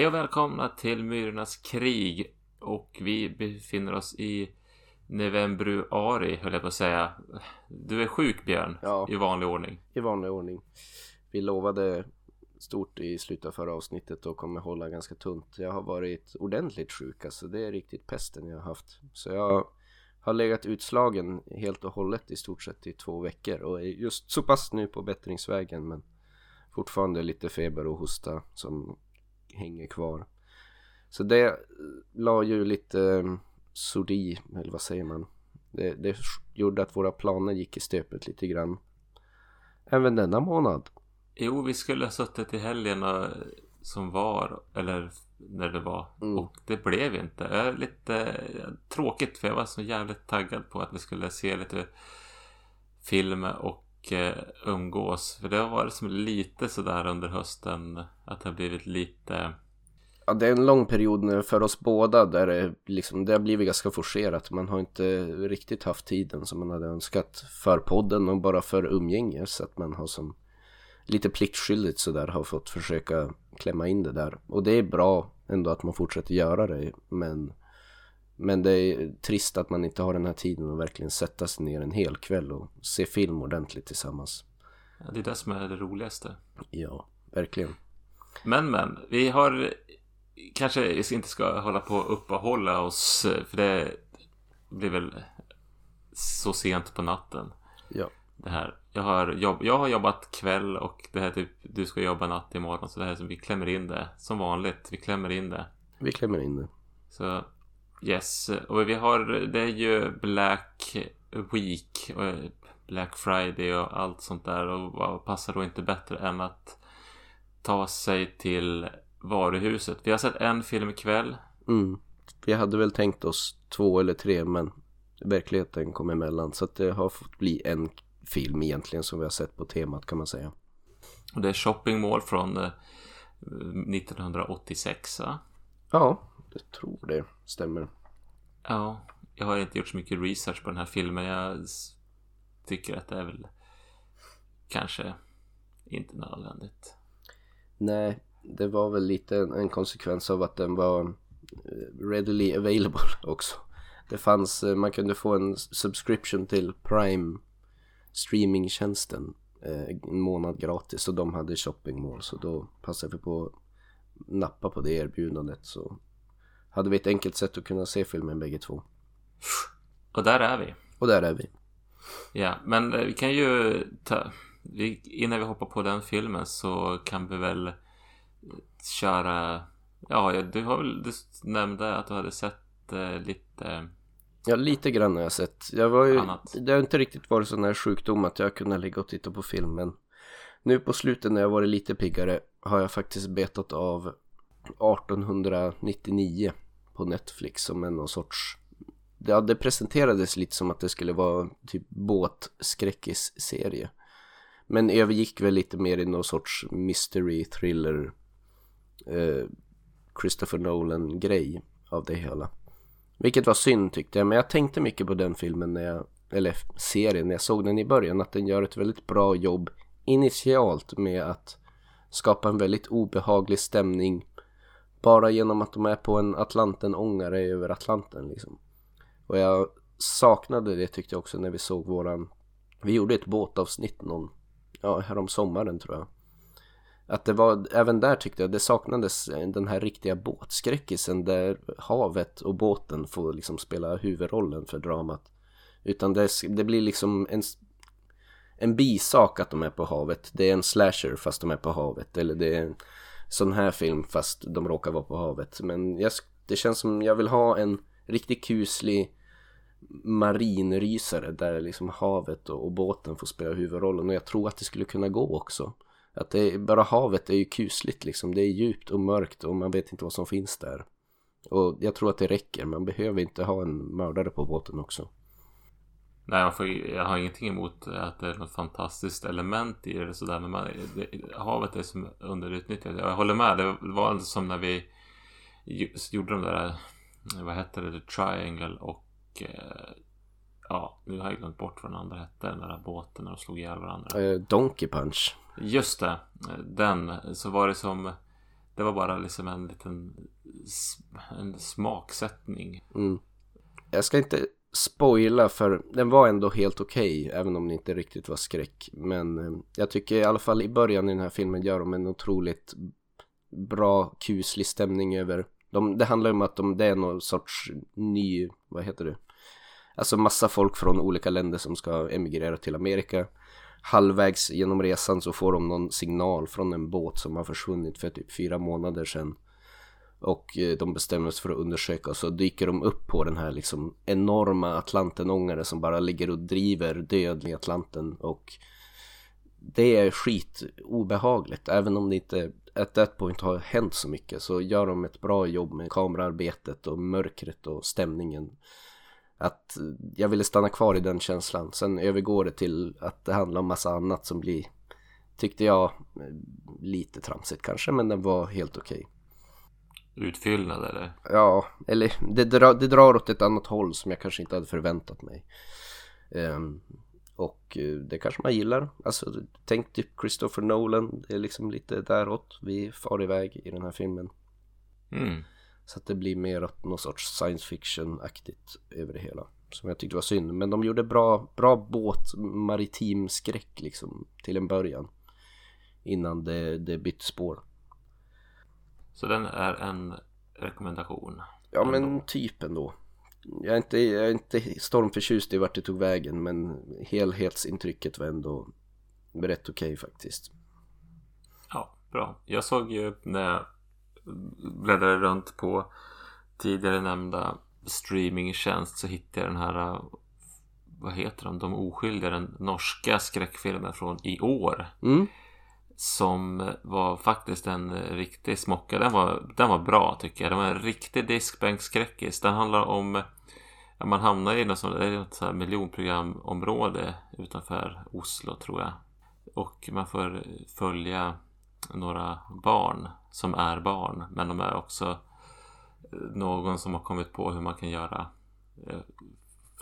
Hej och välkomna till Myrornas krig. Och vi befinner oss i novembruari, höll jag på att säga. Du är sjuk Björn, Ja. i vanlig ordning. i vanlig ordning. Vi lovade stort i slutet av förra avsnittet och kommer hålla ganska tunt. Jag har varit ordentligt sjuk alltså. Det är riktigt pesten jag har haft. Så jag har legat utslagen helt och hållet i stort sett i två veckor och är just så pass nu på bättringsvägen men fortfarande lite feber och hosta som hänger kvar. Så det la ju lite eh, sord i, eller vad säger man? Det, det gjorde att våra planer gick i stöpet lite grann. Även denna månad. Jo, vi skulle ha suttit i helgen och, som var, eller när det var. Mm. Och det blev inte. Jag är lite eh, tråkigt för jag var så jävligt taggad på att vi skulle se lite film och Eh, umgås. För det har varit som lite sådär under hösten att det har blivit lite Ja, det är en lång period nu för oss båda där det, liksom, det har blivit ganska forcerat. Man har inte riktigt haft tiden som man hade önskat för podden och bara för umgänge. Så att man har som lite pliktskyldigt sådär har fått försöka klämma in det där. Och det är bra ändå att man fortsätter göra det. Men, men det är trist att man inte har den här tiden att verkligen sätta sig ner en hel kväll och se film ordentligt tillsammans. Ja, det är det som är det roligaste. Ja, verkligen. Men men, vi har kanske inte ska hålla på och uppehålla oss för det blir väl så sent på natten. Ja. Det här. Jag har, jobb, jag har jobbat kväll och det här typ du ska jobba natt imorgon så det här som vi klämmer in det som vanligt. Vi klämmer in det. Vi klämmer in det. Så yes, och vi har det är ju Black Week och Black Friday och allt sånt där och vad passar då inte bättre än att ta sig till varuhuset. Vi har sett en film ikväll. Mm. Vi hade väl tänkt oss två eller tre men verkligheten kom emellan så att det har fått bli en film egentligen som vi har sett på temat kan man säga. Och det är Shopping Mall från eh, 1986 va? Ja, jag tror det stämmer. Ja, jag har inte gjort så mycket research på den här filmen. Jag tycker att det är väl kanske inte nödvändigt. Nej, det var väl lite en, en konsekvens av att den var eh, readily available också. Det fanns, eh, man kunde få en subscription till Prime streamingtjänsten eh, en månad gratis och de hade shopping mall så då passade vi på att nappa på det erbjudandet så hade vi ett enkelt sätt att kunna se filmen bägge två. Och där är vi. Och där är vi. Ja, men eh, vi kan ju ta... Vi, innan vi hoppar på den filmen så kan vi väl eh, köra... Ja, du har väl... Du nämnde att du hade sett eh, lite... Ja, lite grann har jag sett. Jag var ju, Annat. det har inte riktigt varit sån här sjukdom att jag kunde ligga och titta på filmen. Nu på slutet när jag varit lite piggare har jag faktiskt betat av 1899 på Netflix som en någon sorts Ja, det presenterades lite som att det skulle vara typ båtskräckis-serie. Men övergick väl lite mer i någon sorts mystery thriller eh, Christopher Nolan grej av det hela. Vilket var synd tyckte jag, men jag tänkte mycket på den filmen när jag, eller serien, när jag såg den i början, att den gör ett väldigt bra jobb initialt med att skapa en väldigt obehaglig stämning bara genom att de är på en Atlanten-ångare över Atlanten liksom. Och jag saknade det tyckte jag också när vi såg våran, vi gjorde ett båtavsnitt någon, ja härom sommaren tror jag. Att det var, även där tyckte jag det saknades den här riktiga båtskräckisen där havet och båten får liksom spela huvudrollen för dramat. Utan det, det blir liksom en, en bisak att de är på havet. Det är en slasher fast de är på havet. Eller det är sån här film fast de råkar vara på havet. Men jag, det känns som jag vill ha en riktigt kuslig marinrysare där liksom havet och, och båten får spela huvudrollen. Och jag tror att det skulle kunna gå också. Att det bara havet är ju kusligt liksom. Det är djupt och mörkt och man vet inte vad som finns där. Och jag tror att det räcker. Man behöver inte ha en mördare på båten också. Nej, man får, jag har ingenting emot att det är något fantastiskt element i det sådär. Men man, det, havet är som underutnyttjat. Jag håller med. Det var som när vi gjorde de där, vad hette det, Triangle och eh, ja, nu har jag glömt bort vad den andra hette. Den där båten när de slog ihjäl varandra. Eh, Donkey Punch. Just det, den. Så var det som det var bara liksom en liten en smaksättning. Mm. Jag ska inte spoila för den var ändå helt okej okay, även om det inte riktigt var skräck. Men eh, jag tycker i alla fall i början i den här filmen gör de en otroligt bra kuslig stämning över. De, det handlar om att de, det är någon sorts ny, vad heter det? Alltså massa folk från olika länder som ska emigrera till Amerika. Halvvägs genom resan så får de någon signal från en båt som har försvunnit för typ fyra månader sedan. Och eh, de bestämmer sig för att undersöka och så dyker de upp på den här liksom enorma Atlantenångare som bara ligger och driver död i Atlanten. Och det är skit obehagligt. Även om det inte at that point har hänt så mycket så gör de ett bra jobb med kamerarbetet och mörkret och stämningen. Att eh, jag ville stanna kvar i den känslan. Sen övergår det till att det handlar om massa annat som blir tyckte jag eh, lite tramsigt kanske men den var helt okej. okay. Utfyllnad eller? Ja, eller det, dra, det drar åt ett annat håll som jag kanske inte hade förväntat mig. Um, och uh, det kanske man gillar. Alltså tänk typ Christopher Nolan. Det är liksom lite däråt vi far iväg i den här filmen. Mm. Så att det blir mer någon sorts science fiction-aktigt över det hela. Som jag tyckte var synd. Men de gjorde bra, bra båt, maritim skräck liksom till en början. Innan det, det bytte spår. Så den är en rekommendation. Ja ändå. men typ ändå. Jag är inte, jag är inte stormförtjust i vart det tog vägen men helhetsintrycket var ändå rätt okej okay, faktiskt. Ja, bra. Jag såg ju när jag bläddrade runt på tidigare nämnda streamingtjänst så hittade jag den här vad heter de? De oskyldiga, den norska skräckfilmen från i år. Mm som var faktiskt en riktig smocka. Den var, den var bra tycker jag. Det var en riktig diskbänkskräckis. Den handlar om ja, man hamnar i något, sånt, det är något så här miljonprogramområde utanför Oslo tror jag. Och man får följa några barn som är barn. Men de är också någon som har kommit på hur man kan göra eh,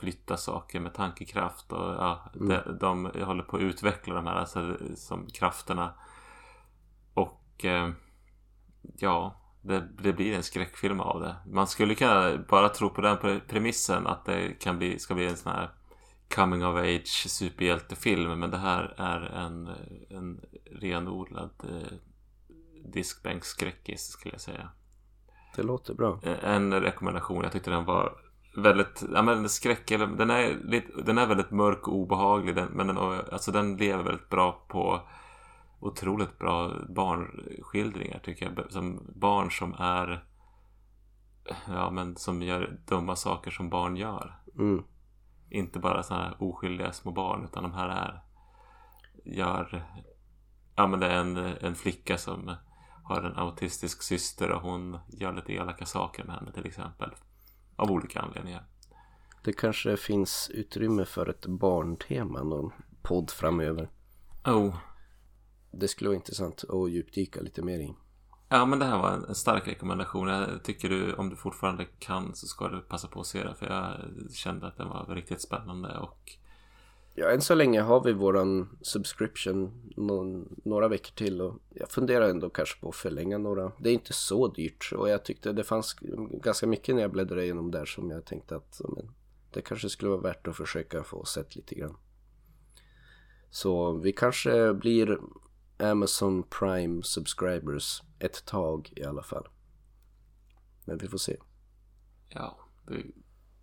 flytta saker med tankekraft och ja, mm. de, de håller på att utveckla de här alltså, som krafterna och eh, ja, det, det, blir en skräckfilm av det. Man skulle kunna bara tro på den premissen att det kan bli, ska bli en sån här coming of age superhjältefilm. Men det här är en, en renodlad eh, diskbänksskräckis skulle jag säga. Det låter bra. Eh, en rekommendation. Jag tyckte den var väldigt, ja men skräck, eller, den är, lite, den är väldigt mörk och obehaglig. Den, men den, alltså den lever väldigt bra på otroligt bra barnskildringar tycker jag. Som barn som är Ja men som gör dumma saker som barn gör. Mm. Inte bara sådana här oskyldiga små barn utan de här är Gör Ja men det är en, en flicka som har en autistisk syster och hon gör lite elaka saker med henne till exempel. Av olika anledningar. Det kanske finns utrymme för ett barntema någon podd framöver. Oh, det skulle vara intressant att djupdyka lite mer i. Ja men det här var en stark rekommendation. Jag tycker du om du fortfarande kan så ska du passa på att se det. För jag kände att den var riktigt spännande och Ja än så länge har vi våran subscription någon, några veckor till och jag funderar ändå kanske på att förlänga några. Det är inte så dyrt och jag tyckte det fanns ganska mycket när jag bläddrade igenom där som jag tänkte att men, det kanske skulle vara värt att försöka få sett lite grann. Så vi kanske blir Amazon Prime subscribers ett tag i alla fall. Men vi får se. Ja, det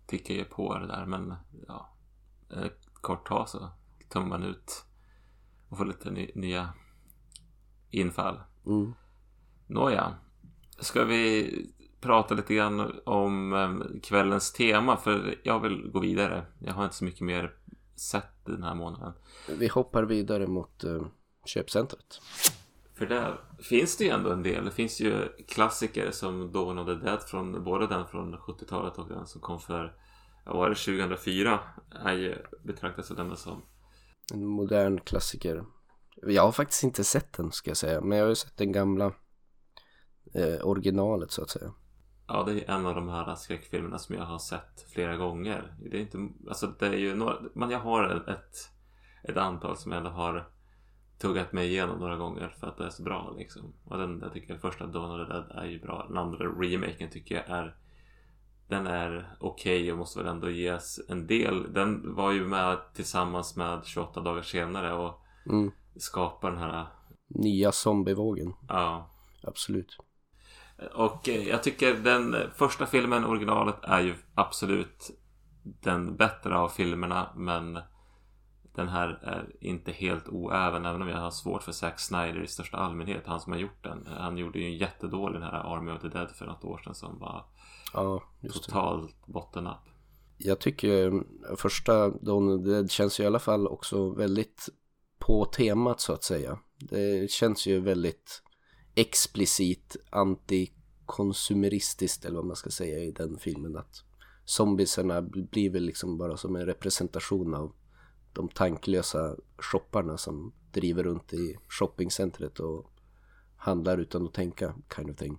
tickar ju på det där men ja, ett kort tag så tar man ut och får lite ny, nya infall. Mm. Nåja, ska vi prata lite grann om ehm, kvällens tema för jag vill gå vidare. Jag har inte så mycket mer sett den här månaden. Vi hoppar vidare mot uh, köpcentret. För där finns det ju ändå en del. Det finns ju klassiker som Dawn of the Dead från både den från 70-talet och den som kom för, vad var det, 2004? Är ju betraktas av den som en modern klassiker. Jag har faktiskt inte sett den ska jag säga, men jag har ju sett den gamla eh, originalet så att säga. Ja, det är en av de här skräckfilmerna som jag har sett flera gånger. Det är inte, alltså det är ju några, men jag har ett, ett antal som jag ändå har tuggat mig igenom några gånger för att det är så bra liksom. Och den, jag tycker första Dawn of the Dead är ju bra. Den andra remaken tycker jag är den är okej okay och måste väl ändå ges en del. Den var ju med tillsammans med 28 dagar senare och mm. skapar den här nya zombievågen. Ja. Absolut. Och eh, jag tycker den första filmen, originalet, är ju absolut den bättre av filmerna. Men den här är inte helt oäven. Även om jag har svårt för Zack Snyder i största allmänhet. Han som har gjort den. Han gjorde ju en jättedålig den här Army of the Dead för något år sedan. Som var ja, totalt bottennapp. Jag tycker första Dawn of the Dead känns ju i alla fall också väldigt på temat så att säga. Det känns ju väldigt explicit antikonsumeristiskt eller vad man ska säga i den filmen att zombiesarna blir väl liksom bara som en representation av de tanklösa shopparna som driver runt i shoppingcentret och handlar utan att tänka kind of thing.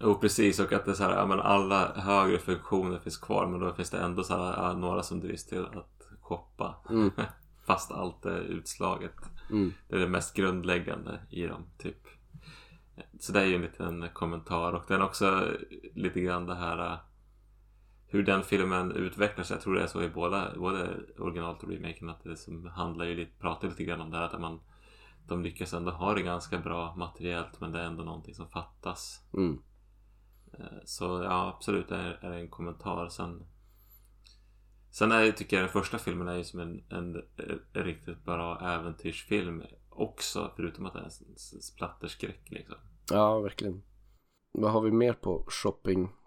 Jo precis och att det är så här, ja, men alla högre funktioner finns kvar men då finns det ändå så här, ja, några som drivs till att shoppa. Mm. Fast allt är utslaget. Mm. Det är det mest grundläggande i dem typ. Så det är ju en liten kommentar och den är också lite grann det här hur den filmen utvecklar sig. Jag tror det är så i båda, både originalet och remaken att det som handlar ju lite, pratar lite grann om det här att man de lyckas ändå ha det ganska bra materiellt men det är ändå någonting som fattas. Mm. Eh, så ja, absolut det är, en kommentar. Sen, sen är, tycker jag den första filmen är ju som en, en, en riktigt bra äventyrsfilm också. Förutom att det är en splatterskräck liksom. Ja, verkligen. Vad har vi mer på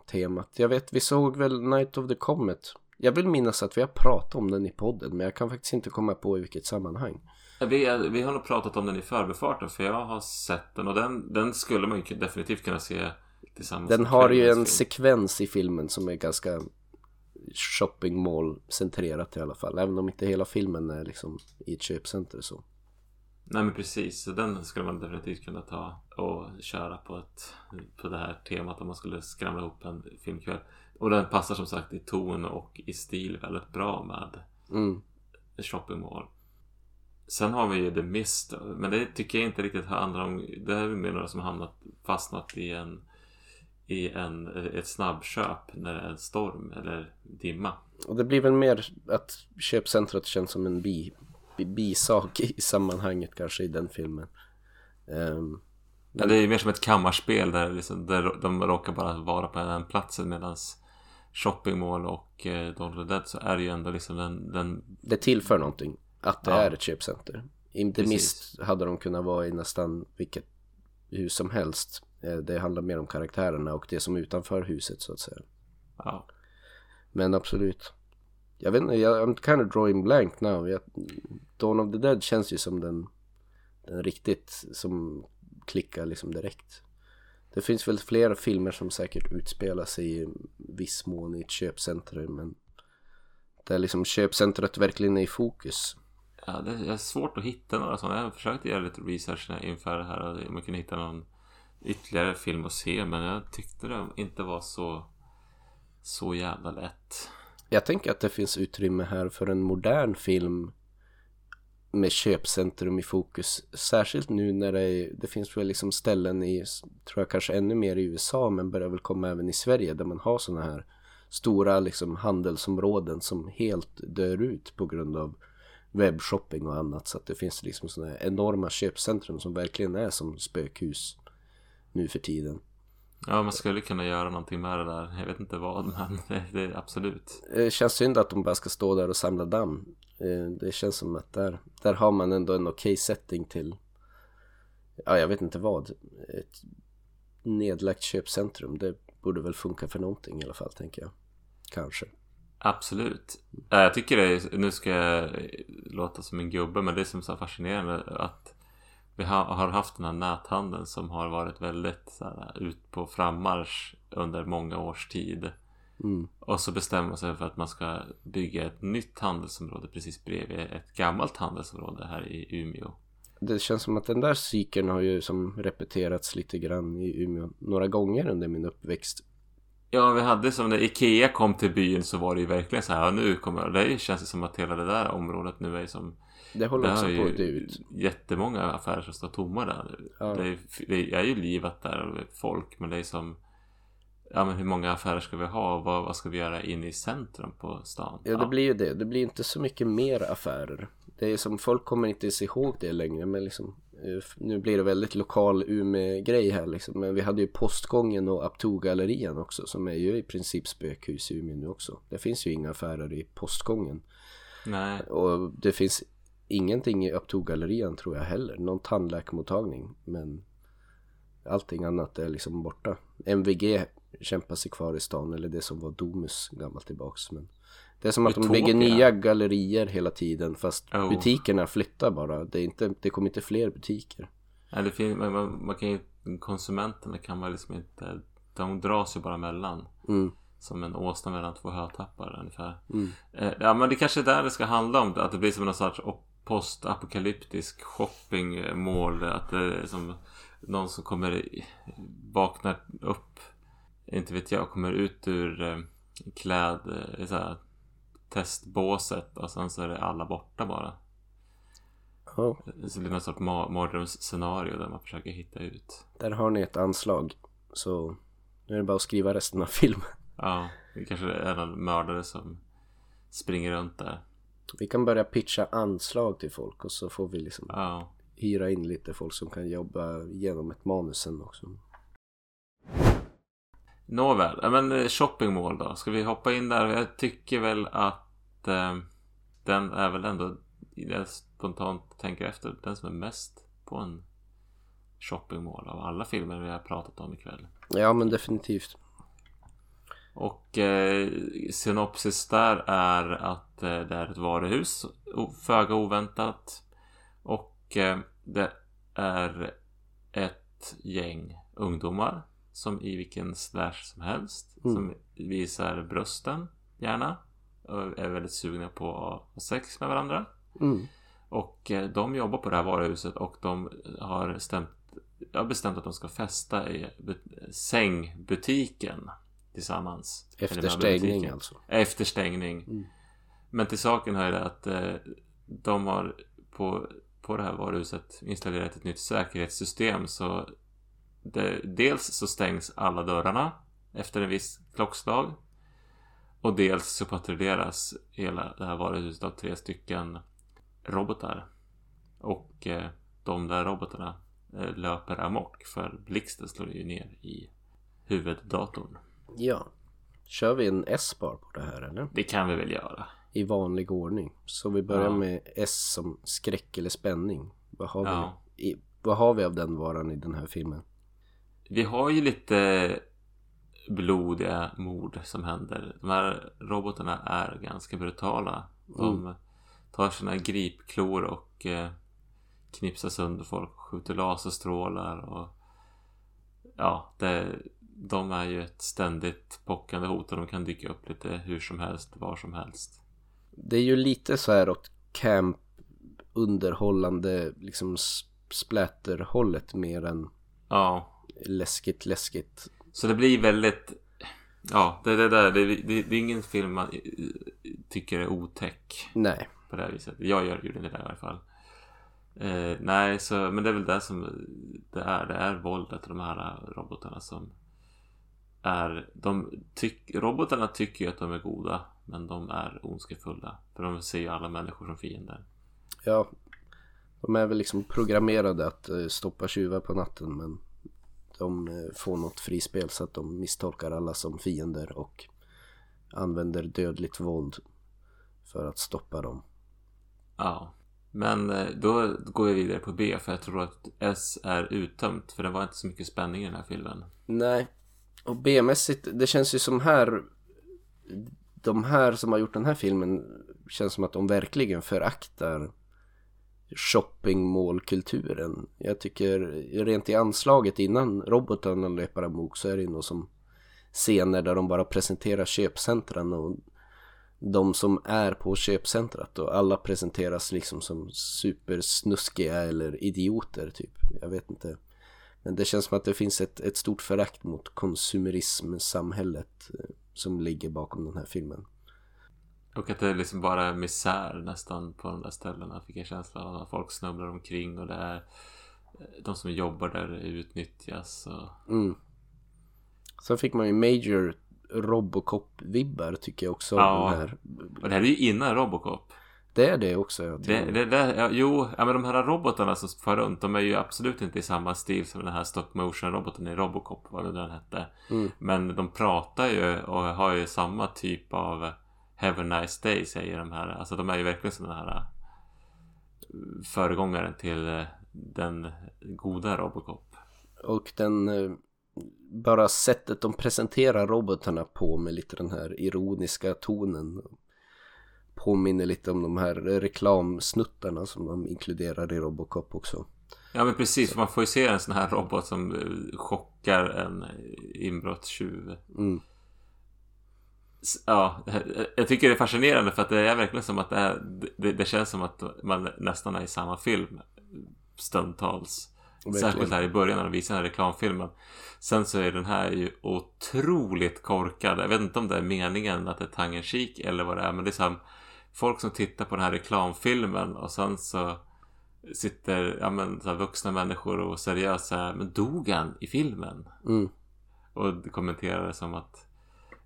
shopping-temat? Jag vet, vi såg väl Night of the Comet. Jag vill minnas att vi har pratat om den i podden, men jag kan faktiskt inte komma på i vilket sammanhang. Vi, vi har nog pratat om den i förbifarten, för jag har sett den och den, den skulle man ju definitivt kunna se tillsammans Den har ju en film. sekvens i filmen som är ganska shopping mall centrerat i alla fall. Även om inte hela filmen är liksom i ett köpcenter så. Nej men precis, så den skulle man definitivt kunna ta och köra på, ett, på det här temat om man skulle skramla ihop en filmkväll. Och den passar som sagt i ton och i stil väldigt bra med mm. shopping mall. Sen har vi ju The Mist, men det tycker jag inte riktigt handlar om, det är väl mer några som hamnat, fastnat i en i en, ett snabbköp när det är en storm eller dimma. Och det blir väl mer att köpcentret känns som en bi, bisak i sammanhanget kanske i den filmen. Um, ja, det är mer som ett kammarspel där, liksom, där de råkar bara vara på den platsen medan shoppingmål och eh, Dawn Dead så är det ju ändå liksom den, den... Det tillför någonting att det ja. är ett köpcenter. Inte mist hade de kunnat vara i nästan vilket hus som helst. Eh, det handlar mer om karaktärerna och det som är utanför huset så att säga. Ja. Men absolut. Jag vet inte, jag, I'm kind of drawing blank now. Jag, Dawn of the Dead känns ju som den, den riktigt som klickar liksom direkt. Det finns väl flera filmer som säkert utspelar sig i viss mån i ett köpcentrum men där liksom köpcentret verkligen är i fokus. Ja, det är svårt att hitta några sådana. Jag har försökt göra lite research inför det här. Om man kunde hitta någon ytterligare film att se. Men jag tyckte det inte var så, så jävla lätt. Jag tänker att det finns utrymme här för en modern film med köpcentrum i fokus. Särskilt nu när det, är, det finns väl liksom ställen i, tror jag kanske ännu mer i USA, men börjar väl komma även i Sverige där man har sådana här stora liksom handelsområden som helt dör ut på grund av webbshopping och annat. Så att det finns liksom sådana här enorma köpcentrum som verkligen är som spökhus nu för tiden. Ja, man skulle kunna göra någonting med det där. Jag vet inte vad, men det, är absolut. Det känns synd att de bara ska stå där och samla damm. Eh, det känns som att där, där har man ändå en okej okay setting till, ja jag vet inte vad. Ett nedlagt köpcentrum. Det borde väl funka för någonting i alla fall, tänker jag. Kanske. Absolut. Jag tycker det är, nu ska jag låta som en gubbe, men det är som så fascinerande att vi har haft den här näthandeln som har varit väldigt så här, ut på frammarsch under många års tid. Mm. Och så bestämmer man sig för att man ska bygga ett nytt handelsområde precis bredvid ett gammalt handelsområde här i Umeå. Det känns som att den där cykeln har ju som repeterats lite grann i Umeå några gånger under min uppväxt. Ja, vi hade som när Ikea kom till byn så var det ju verkligen så här. Ja, nu kommer det känns det som att hela det där området nu är som Det håller också på att dö ut. jättemånga affärer som står tomma där. Ja. Det, är, det är ju livat där och folk men det är som Ja men hur många affärer ska vi ha och vad, vad ska vi göra inne i centrum på stan? Ja det blir ju det. Det blir inte så mycket mer affärer. Det är som folk kommer inte ens ihåg det längre men liksom eh, nu blir det väldigt lokal Umeå-grej här liksom. Men vi hade ju Postgången och Aptogallerian också som är ju i princip spökhus i Umeå nu också. Det finns ju inga affärer i Postgången. Nej, Och det finns ingenting i Aptogallerian tror jag heller. Någon tandläkarmottagning. Men allting annat är liksom borta. MVG kämpar sig kvar i stan. Eller det som var Domus gammalt tillbaks. Men det är som att de Utopia. bygger nya gallerier hela tiden. Fast Oh. butikerna flyttar bara. Det, är inte, det kommer inte fler butiker. Nej, det finns, man, man, kan ju, konsumenterna kan man liksom inte, de dras ju bara mellan. Mm. Som en åsna mellan två hötappar ungefär. Mm. Eh, ja men det kanske är där det ska handla om. Att det blir som en sorts postapokalyptisk shoppingmål. Att det är som någon som kommer vaknar upp. Inte vet jag. Kommer ut ur eh, kläd... Eh, så här, testbåset. Och sen så är det alla borta bara. Ja, Så det blir någon sorts ma- mardrömsscenario där man försöker hitta ut. där har ni ett anslag. Så nu är det bara att skriva resten av filmen. Ja, det kanske är någon mördare som springer runt där. Vi kan börja pitcha anslag till folk och så får vi liksom Ja. hyra in lite folk som kan jobba genom ett manus sen också. Nåväl, ja, men eh, shoppingmål då. Ska vi hoppa in där? Jag tycker väl att eh, den är väl ändå, jag spontant tänker efter, den som är mest på en shoppingmål av alla filmer vi har pratat om ikväll. Ja men definitivt. Och eh, synopsis där är att eh, det är ett varuhus, föga oväntat. Och eh, det är ett gäng ungdomar som i vilken slash som helst. Mm. Som visar brösten gärna. Och är väldigt sugna på att ha sex med varandra. Mm. Och eh, de jobbar på det här varuhuset och de har stämt, jag har bestämt att de ska festa i bu- sängbutiken tillsammans. Efter stängning alltså. Efter stängning. Mm. Men till saken hör det att eh, de har på, på det här varuhuset installerat ett nytt säkerhetssystem så dels så stängs alla dörrarna efter en viss klockslag och dels så patrulleras hela det här varuhuset av tre stycken robotar och eh, de där robotarna eh, löper amok för blixten slår ju ner i huvuddatorn. Ja. Kör vi en S-bar på det här eller? Det kan vi väl göra. I vanlig ordning. Så vi börjar Ja. med S som skräck eller spänning. Vad har, Ja. vi, i, vad har vi av den varan i den här filmen? Vi har ju lite blodiga mord som händer. De här robotarna är ganska brutala. De tar sina gripklor och eh, knipsar sönder folk, skjuter laserstrålar och ja, det, de är ju ett ständigt pockande hot och de kan dyka upp lite hur som helst, var som helst. Det är ju lite så här åt camp underhållande liksom splatterhållet mer än Ja, läskigt läskigt. så det blir väldigt Ja, det, det där, det, det, det är ingen film man tycker är otäck. Nej. på det här viset. Jag gör, inte det i alla fall. Eh, nej, så, men det är väl det som det är. Det är våldet och de här robotarna som är... De tyck, robotarna tycker ju att de är goda, men de är ondskefulla. För de ser ju alla människor som fiender. Ja. De är väl liksom programmerade att eh, stoppa tjuvar på natten men de eh, får något frispel så att de misstolkar alla som fiender och använder dödligt våld för att stoppa dem. Ja. Men eh, då går vi vidare på B, för jag tror att S är uttömt. För det var inte så mycket spänning i den här filmen. Nej. Och B-mässigt, det känns ju som här De här som har gjort den här filmen Känns som att de verkligen föraktar Shoppingmålkulturen. Jag tycker rent i anslaget innan robotarna löper amok så är det ju något som Scener där de bara presenterar köpcentren och de som är på köpcentrat och alla presenteras liksom som supersnuskiga eller idioter typ. Jag vet inte. Men det känns som att det finns ett, ett stort förakt mot konsumerismsamhället eh, som ligger bakom den här filmen. Och att det är liksom bara misär nästan på de där ställena fick jag känsla av. Att folk snubblar omkring och det är de som jobbar där utnyttjas. Och... Mm. Sen fick man ju Major Robocop-vibbar tycker jag också. Ja, den här. och det här är ju innan Robocop. Det är det också. Jag Det, det, det, ja, jo, ja, men de här robotarna som far runt, de är ju absolut inte i samma stil som den här stop motion roboten i Robocop, vad det den hette. Mm. Men de pratar ju och har ju samma typ av Have a nice day säger de här. Alltså de är ju verkligen sådana här äh, föregångaren till äh, den goda Robocop. Och den eh, bara sättet de presenterar robotarna på med lite den här ironiska tonen påminner lite om de här reklamsnuttarna som de inkluderar i Robocop också. Ja men precis, för man får ju se en sån här robot som chockar en inbrottstjuv. Mm. Ja, jag tycker det är fascinerande för att det är verkligen som att det, är, det, det känns som att man nästan är i samma film stundtals. Verkligen. Särskilt här i början när de visar den här reklamfilmen. Sen så är den här ju otroligt korkad. Jag vet inte om det är meningen att det är cheek eller vad det är. Men det är som folk som tittar på den här reklamfilmen och sen så sitter ja, men, så vuxna människor och här, men dog han i filmen? Mm. Och kommenterar det som att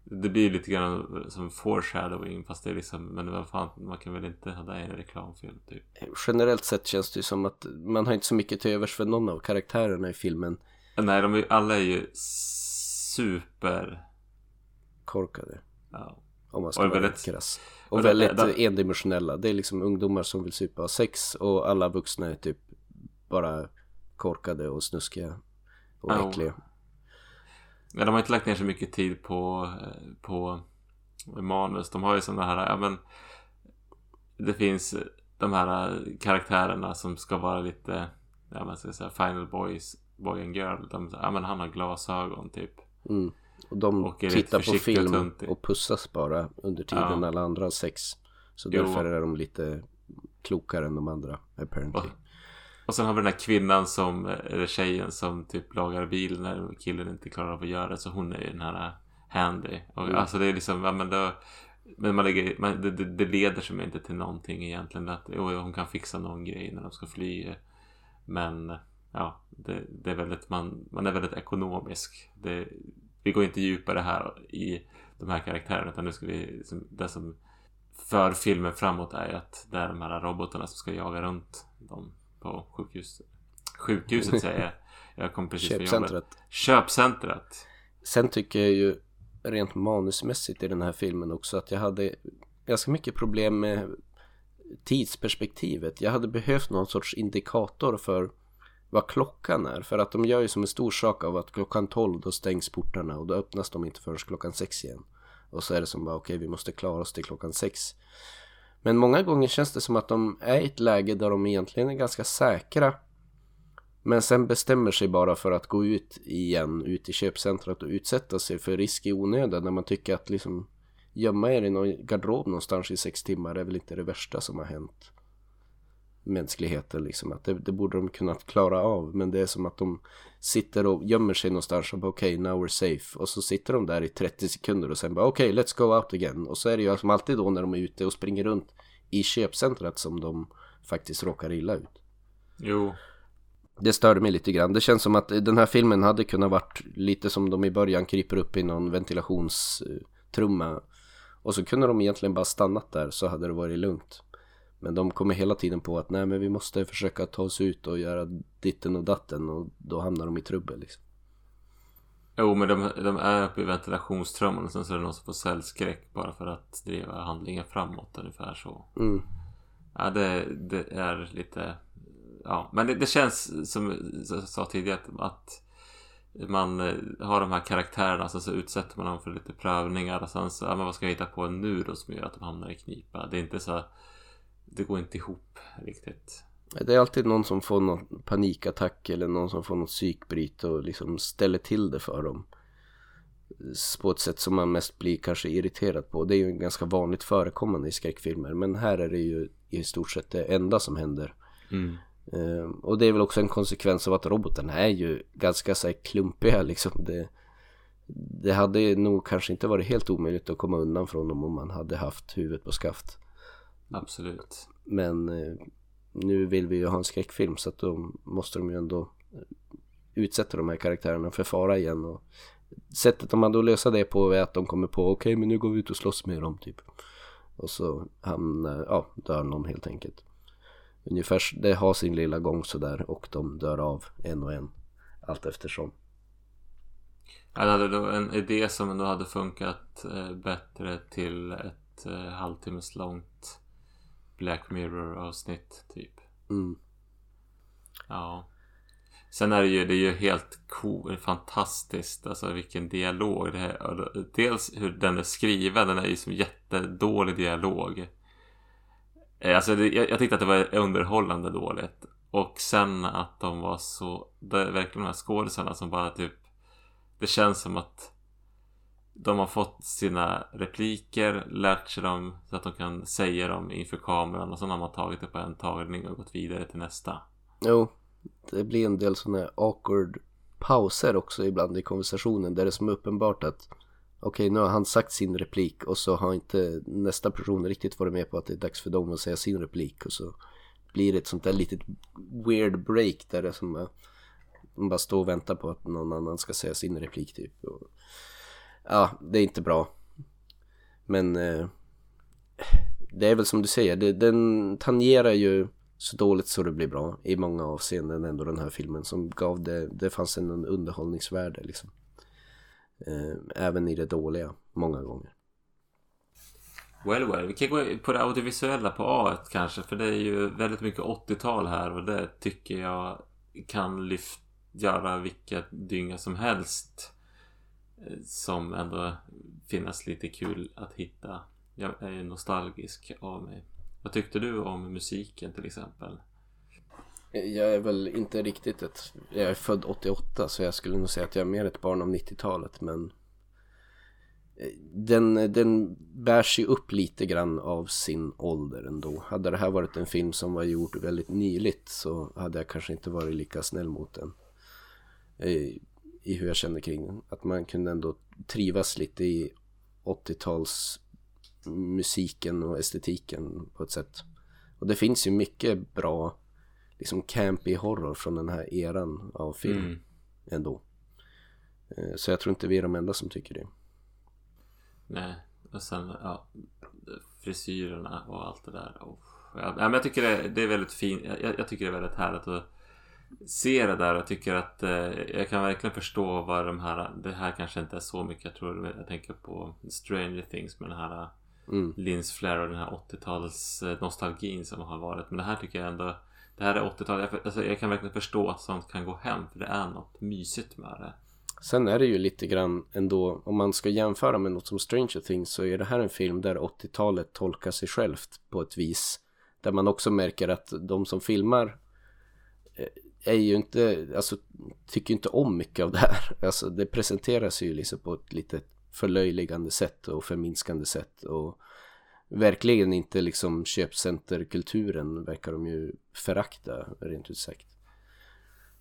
det blir lite grann som foreshadowing fast det är liksom, men vad fan, man kan väl inte ha det i en reklamfilm typ. Generellt sett känns det ju som att man har inte så mycket till övers för någon av karaktärerna i filmen. Nej, de är, alla är ju super... Korkade. Ja. Om man ska Och vara väldigt- krass. och Och det- väldigt det- endimensionella. Det är liksom ungdomar som vill supa sex och alla vuxna är typ bara korkade och snuskiga och Ja. Men de har inte lagt ner så mycket tid på, eh, på manus. De har ju sådana här, ja men det finns de här karaktärerna som ska vara lite, ja man ska säga final boys, boy and girl. De, ja men han har glasögon typ. Mm. Och de Och tittar på och film töntig. och pussas bara under tiden Ja. alla andra har sex. Så Jo. därför är de lite klokare än de andra apparently. Och, och sen har vi den här kvinnan som, eller tjejen som typ lagar bil när killen inte klarar av att göra det. Så hon är ju den här handy. Och Mm. alltså det är liksom, ja men då, men man lägger, man, det, det, leder som inte till någonting egentligen. Att, jo, hon kan fixa någon grej när de ska fly. Men ja, det, det är väldigt, man, man är väldigt ekonomisk. Det, vi går inte djupare här i de här karaktärerna utan nu ska vi, det som för filmen framåt är ju att det är de här robotarna som ska jaga runt dem på sjukhus. Sjukhuset säger jag. Jag kom precis från jobbet. Köpcentret. Köpcentret. Sen tycker jag ju rent manusmässigt i den här filmen också att jag hade ganska mycket problem med tidsperspektivet. Jag hade behövt någon sorts indikator för vad klockan är. För att de gör ju som en stor sak av att klockan 12 då stängs portarna och då öppnas de inte förrän klockan 6 igen. Och så är det som bara okej vi måste klara oss till klockan 6. Men många gånger känns det som att de är i ett läge där de egentligen är ganska säkra. Men sen bestämmer sig bara för att gå ut igen, ut i köpcentret och utsätta sig för risk i onödan när man tycker att liksom gömma er i någon garderob någonstans i sex timmar är väl inte det värsta som har hänt mänskligheten liksom. Att det, det borde de kunnat klara av. Men det är som att de sitter och gömmer sig någonstans och bara okej, okay, now we're safe. Och så sitter de där i 30 sekunder och sen bara okej, okay, let's go out again. Och så är det ju som alltid då när de är ute och springer runt i köpcentret som de faktiskt råkar illa ut. Jo. Det störde mig lite grann. Det känns som att den här filmen hade kunnat varit lite som de i början kryper upp i någon ventilationstrumma. Och så kunde de egentligen bara stannat där så hade det varit lugnt. Men de kommer hela tiden på att nej men vi måste försöka ta oss ut och göra ditten och datten och då hamnar de i trubbel liksom. Jo, men de, de är uppe i ventilationstrumman och sen så är det någon som får cellskräck bara för att driva handlingen framåt ungefär så. Mm. Ja, det, det är lite... Ja, men det, det känns som jag sa tidigare att, man eh, har de här karaktärerna så, så utsätter man dem för lite prövningar och sen så, ja men vad ska jag hitta på nu då som gör att de hamnar i knipa? Det är inte så... Det går inte ihop riktigt. Det är alltid någon som får någon panikattack eller någon som får något psykbryt och liksom ställer till det för dem. På ett sätt som man mest blir kanske irriterad på. Det är ju ganska vanligt förekommande i skräckfilmer. Men här är det ju i stort sett det enda som händer. Mm. Eh, och det är väl också en konsekvens av att robotarna är ju ganska så här klumpiga liksom. Det, det hade nog kanske inte varit helt omöjligt att komma undan från dem om man hade haft huvudet på skaft. Absolut. Men eh, nu vill vi ju ha en skräckfilm så att då måste de ju ändå utsätta de här karaktärerna för fara igen. Och sättet om man då löser det på är att de kommer på okej okay, men nu går vi ut och slåss med dem typ. Och så hamnar, ja, dör någon helt enkelt. Ungefär, det har sin lilla gång sådär och de dör av en och en. Allt eftersom. Ja, det hade en idé som ändå hade funkat eh, bättre till ett eh, halvtimmes långt Black Mirror avsnitt typ. Mm. Ja. Sen är det ju, det är ju helt cool, fantastiskt, alltså vilken dialog det är. Dels hur den är skriven, den är ju som jättedålig dialog. Eh, alltså det, jag, jag tyckte att det var underhållande dåligt. Och sen att de var så, det är verkligen de här skådisarna som bara typ Det känns som att de har fått sina repliker, lärt sig dem så att de kan säga dem inför kameran och sen har man tagit det på en tagning och gått vidare till nästa. Jo, det blir en del sådana awkward pauser också ibland i konversationen där det är som uppenbart att okej okay, nu har han sagt sin replik och så har inte nästa person riktigt varit med på att det är dags för dem att säga sin replik och så blir det ett sånt där litet weird break där det är som att man bara står och väntar på att någon annan ska säga sin replik typ. Och, ja, det är inte bra. Men eh, det är väl som du säger, det, den tangerar ju så dåligt så det blir bra i många avseenden ändå den här filmen som gav det, det fanns en underhållningsvärde liksom. Eh, även i det dåliga, många gånger. Well, well. Vi kan gå på det audiovisuella på A kanske. För det är ju väldigt mycket 80-tal här och det tycker jag kan lyft, göra vilka dynga som helst. Som ändå finnas lite kul att hitta. Jag är ju nostalgisk av mig. Vad tyckte du om musiken till exempel? Jag är väl inte riktigt ett... Jag är född 88 så jag skulle nog säga att jag är mer ett barn av 90-talet men eh, den, den bärs ju upp lite grann av sin ålder ändå. Hade det här varit en film som var gjord väldigt nyligt så hade jag kanske inte varit lika snäll mot den. Eh, i, hur jag känner kring den. Att man kunde ändå trivas lite i 80-tals musiken och estetiken på ett sätt. Och det finns ju mycket bra liksom campy horror från den här eran av film mm. ändå. Eh, så jag tror inte vi är de enda som tycker det. Nej, och sen ja, frisyrerna och allt det där. Och, ja, men jag tycker det, det är väldigt fint. Jag, jag, tycker det är väldigt härligt att se det där och tycker att eh, jag kan verkligen förstå vad de här, det här kanske inte är så mycket, jag tror jag tänker på Stranger Things med den här mm. Lins Flair och den här 80-tals eh, nostalgin som har varit. Men det här tycker jag ändå Det här är 80-tal. Jag, alltså, jag kan verkligen förstå att sånt kan gå hem. För det är något mysigt med det. Sen är det ju lite grann ändå, om man ska jämföra med något som Stranger Things så är det här en film där 80-talet tolkar sig självt på ett vis. Där man också märker att de som filmar eh, är ju inte, alltså tycker inte om mycket av det här. Alltså det presenteras ju liksom på ett lite förlöjligande sätt och förminskande sätt och verkligen inte liksom köpcenterkulturen verkar de ju förakta rent ut sagt.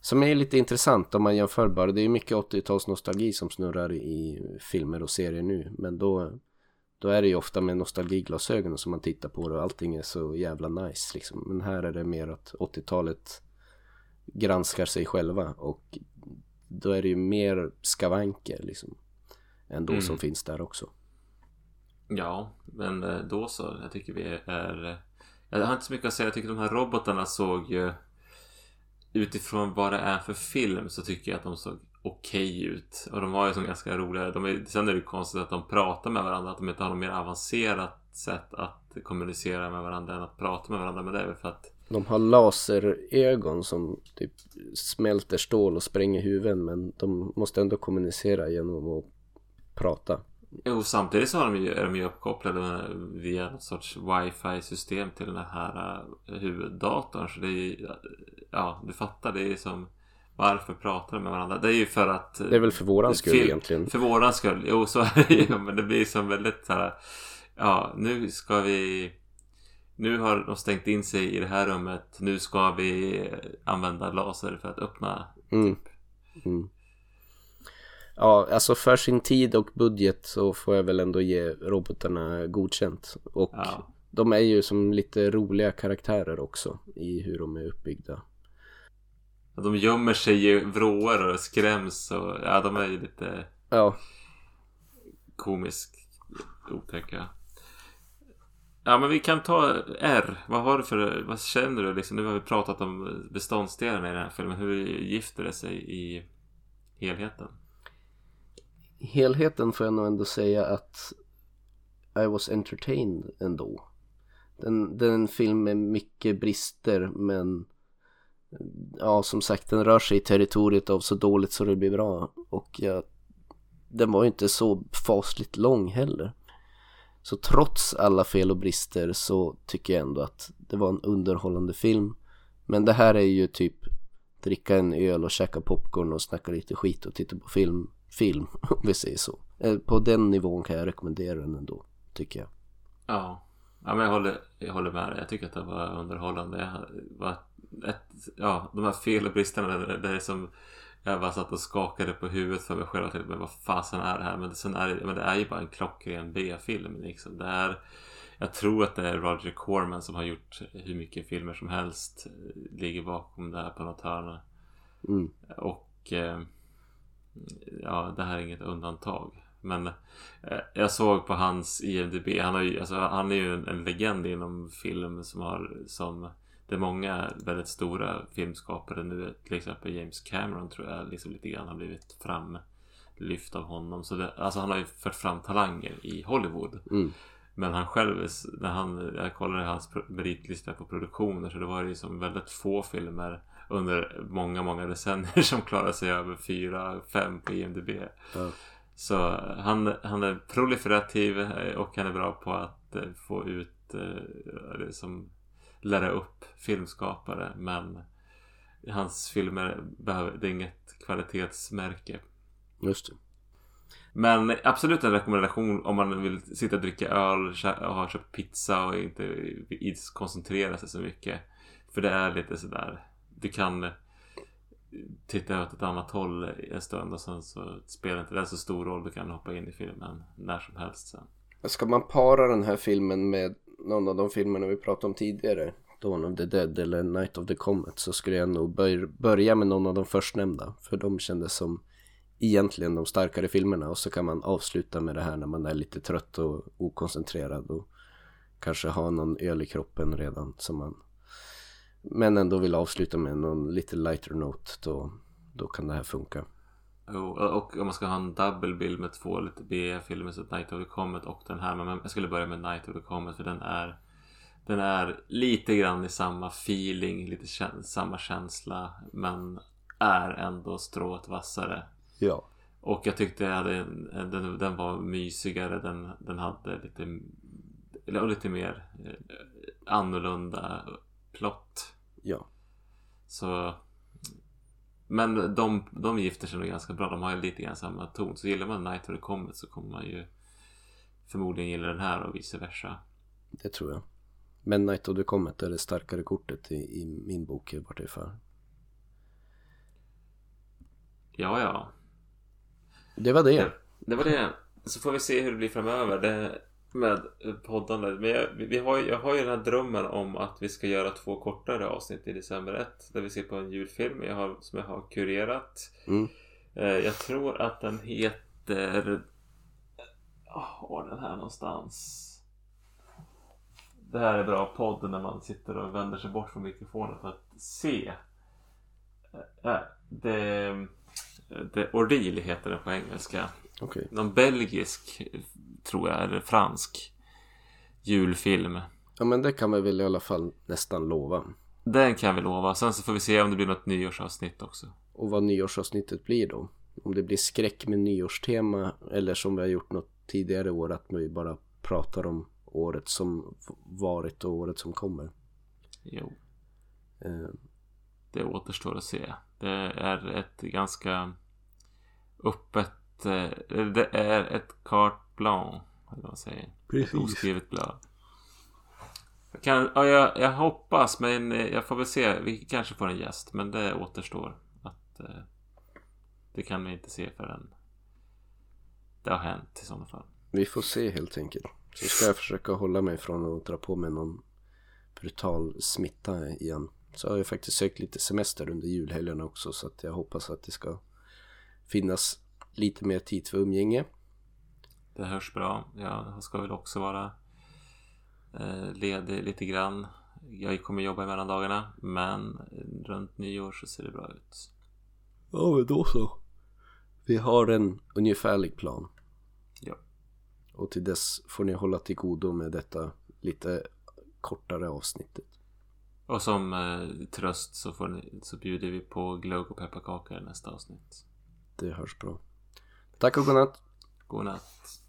Som är lite intressant om man jämför bara. Det är mycket 80-tals nostalgi som snurrar i filmer och serier nu. Men då, då är det ju ofta med nostalgiglasögon som man tittar på det och allting är så jävla nice liksom. Men här är det mer att 80-talet granskar sig själva och då är det ju mer skavanker liksom ändå mm. som finns där också. Ja, men eh, då så. Jag tycker vi är... Eh, jag har inte så mycket att säga. Jag tycker de här robotarna såg ju... Utifrån vad det är för film så tycker jag att de såg okej okay ut. Och de var ju som ganska roliga. De är, sen är det ju konstigt att de pratar med varandra. Att de inte har något mer avancerat sätt att kommunicera med varandra än att prata med varandra. Men det är väl för att de har laserögon som typ smälter stål och spränger huvuden men de måste ändå kommunicera genom att prata. Jo, samtidigt så har de ju, är de ju uppkopplade via något sorts wifi system till den här uh, huvuddatorn. Så det är ju, ja, du fattar, det är som varför pratar de med varandra? Det är ju för att... Det är väl för våran skull film, egentligen. För våran skull, jo så är det ju. Men det blir som väldigt så här, ja, nu ska vi nu har de stängt in sig i det här rummet. Nu ska vi använda laser för att öppna. Mm. Mm. Ja, alltså för sin tid och budget så får jag väl ändå ge robotarna godkänt. Och ja. de är ju som lite roliga karaktärer också i hur de är uppbyggda. De gömmer sig i vrår och skräms och ja, de är ju lite ja. komisk otäcka. Ja men vi kan ta R. Vad har du för, vad känner du liksom? Nu har vi pratat om beståndsdelarna i den här filmen. Hur gifter det sig i helheten? Helheten får jag nog ändå säga att I was entertained ändå. Den, den film med mycket brister men ja som sagt den rör sig i territoriet av så dåligt så det blir bra och jag, den var ju inte så fasligt lång heller. Så trots alla fel och brister så tycker jag ändå att det var en underhållande film. Men det här är ju typ dricka en öl och käka popcorn och snacka lite skit och titta på film, film om vi säger så. Eh, på den nivån kan jag rekommendera den ändå, tycker jag. Ja, ja men jag håller, jag håller med dig. Jag tycker att det var underhållande. Jag var ett, ja, de här fel och bristerna det är som jag bara satt och skakade på huvudet för mig själv och tänkte men vad fasen är det här? Men, sen är det, men det är ju bara en klockren B-film liksom. Det är, jag tror att det är Roger Corman som har gjort hur mycket filmer som helst. Ligger bakom det här på något hörn. Mm. Och eh, ja, det här är inget undantag. Men eh, jag såg på hans IMDB. Han, har ju, alltså, han är ju en, en legend inom film som har som det är många väldigt stora filmskapare nu. Till exempel James Cameron tror jag liksom lite grann har blivit framlyft av honom. Så det, alltså han har ju fört fram talanger i Hollywood. Mm. Men han själv, när han, jag kollade hans meritlista på produktioner så det var ju som väldigt få filmer under många, många decennier som klarade sig över fyra, fem på IMDB. Ja. Så han, han är proliferativ och han är bra på att eh, få ut eh, som lära upp filmskapare men hans filmer behöver, det är inget kvalitetsmärke. Just det. Men absolut en rekommendation om man vill sitta och dricka öl och har köpt pizza och inte koncentrera sig så mycket. För det är lite sådär. Du kan titta åt ett annat håll en stund och sen så spelar inte det så stor roll. Du kan hoppa in i filmen när som helst sen. Ska man para den här filmen med någon av de filmerna vi pratade om tidigare Dawn of the Dead eller Night of the Comet så skulle jag nog börja med någon av de förstnämnda för de kändes som egentligen de starkare filmerna och så kan man avsluta med det här när man är lite trött och okoncentrerad och kanske har någon öl i kroppen redan som man men ändå vill avsluta med någon lite lighter note då, då kan det här funka och om man ska ha en double bild med två lite B-filmer så Night of the Comet och den här. Men jag skulle börja med Night of the Comet för den är Den är lite grann i samma feeling, lite käns samma känsla. Men är ändå strået vassare. Ja. Och jag tyckte jag hade den, den var mysigare. Den, den hade lite, lite mer eh, annorlunda plott. Ja. Så men de, de gifter sig nog ganska bra. De har ju lite grann samma ton. Så gillar man Night of the Comet så kommer man ju förmodligen gilla den här och vice versa. Det tror jag. Men Night of the Comet är det starkare kortet i, i min bok vart för. Ja, ja. Det var det. det. Det var det. Så får vi se hur det blir framöver. Det, med poddandet. Men jag, vi har, jag har ju den här drömmen om att vi ska göra två kortare avsnitt i december 1. Där vi ser på en julfilm jag har, som jag har kurerat. Mm. Eh, jag tror att den heter... Oh, var den här någonstans? Det här är bra podd när man sitter och vänder sig bort från mikrofonen för att se. Äh, det, det Ordeal heter den på engelska. Okay. Någon belgisk tror jag, eller fransk julfilm. Ja men det kan vi väl i alla fall nästan lova. Den kan vi lova. Sen så får vi se om det blir något nyårsavsnitt också. Och vad nyårsavsnittet blir då. Om det blir skräck med nyårstema eller som vi har gjort något tidigare år att vi bara pratar om året som varit och året som kommer. Jo. Eh. Det återstår att se. Det är ett ganska öppet... Eh, det är ett carte blanc. Eller vad man säger. Precis. Ett oskrivet blad. Jag, kan, ja, jag, jag hoppas, men eh, jag får väl se. Vi kanske får en gäst, men det återstår. Att, eh, det kan vi inte se förrän det har hänt i sådana fall. Vi får se helt enkelt. Så ska jag försöka hålla mig från att dra på mig någon brutal smitta igen. Så har jag faktiskt sökt lite semester under julhelgerna också så att jag hoppas att det ska finnas lite mer tid för umgänge. Det hörs bra. Jag ska väl också vara eh, ledig lite grann. Jag kommer jobba i mellandagarna men runt nyår så ser det bra ut. Ja men då så. Vi har en ungefärlig plan. Ja. Och till dess får ni hålla till godo med detta lite kortare avsnittet. Och som eh, tröst så, får ni, så bjuder vi på glögg och pepparkakor i nästa avsnitt. Det hörs bra. Tack och godnatt. Godnatt.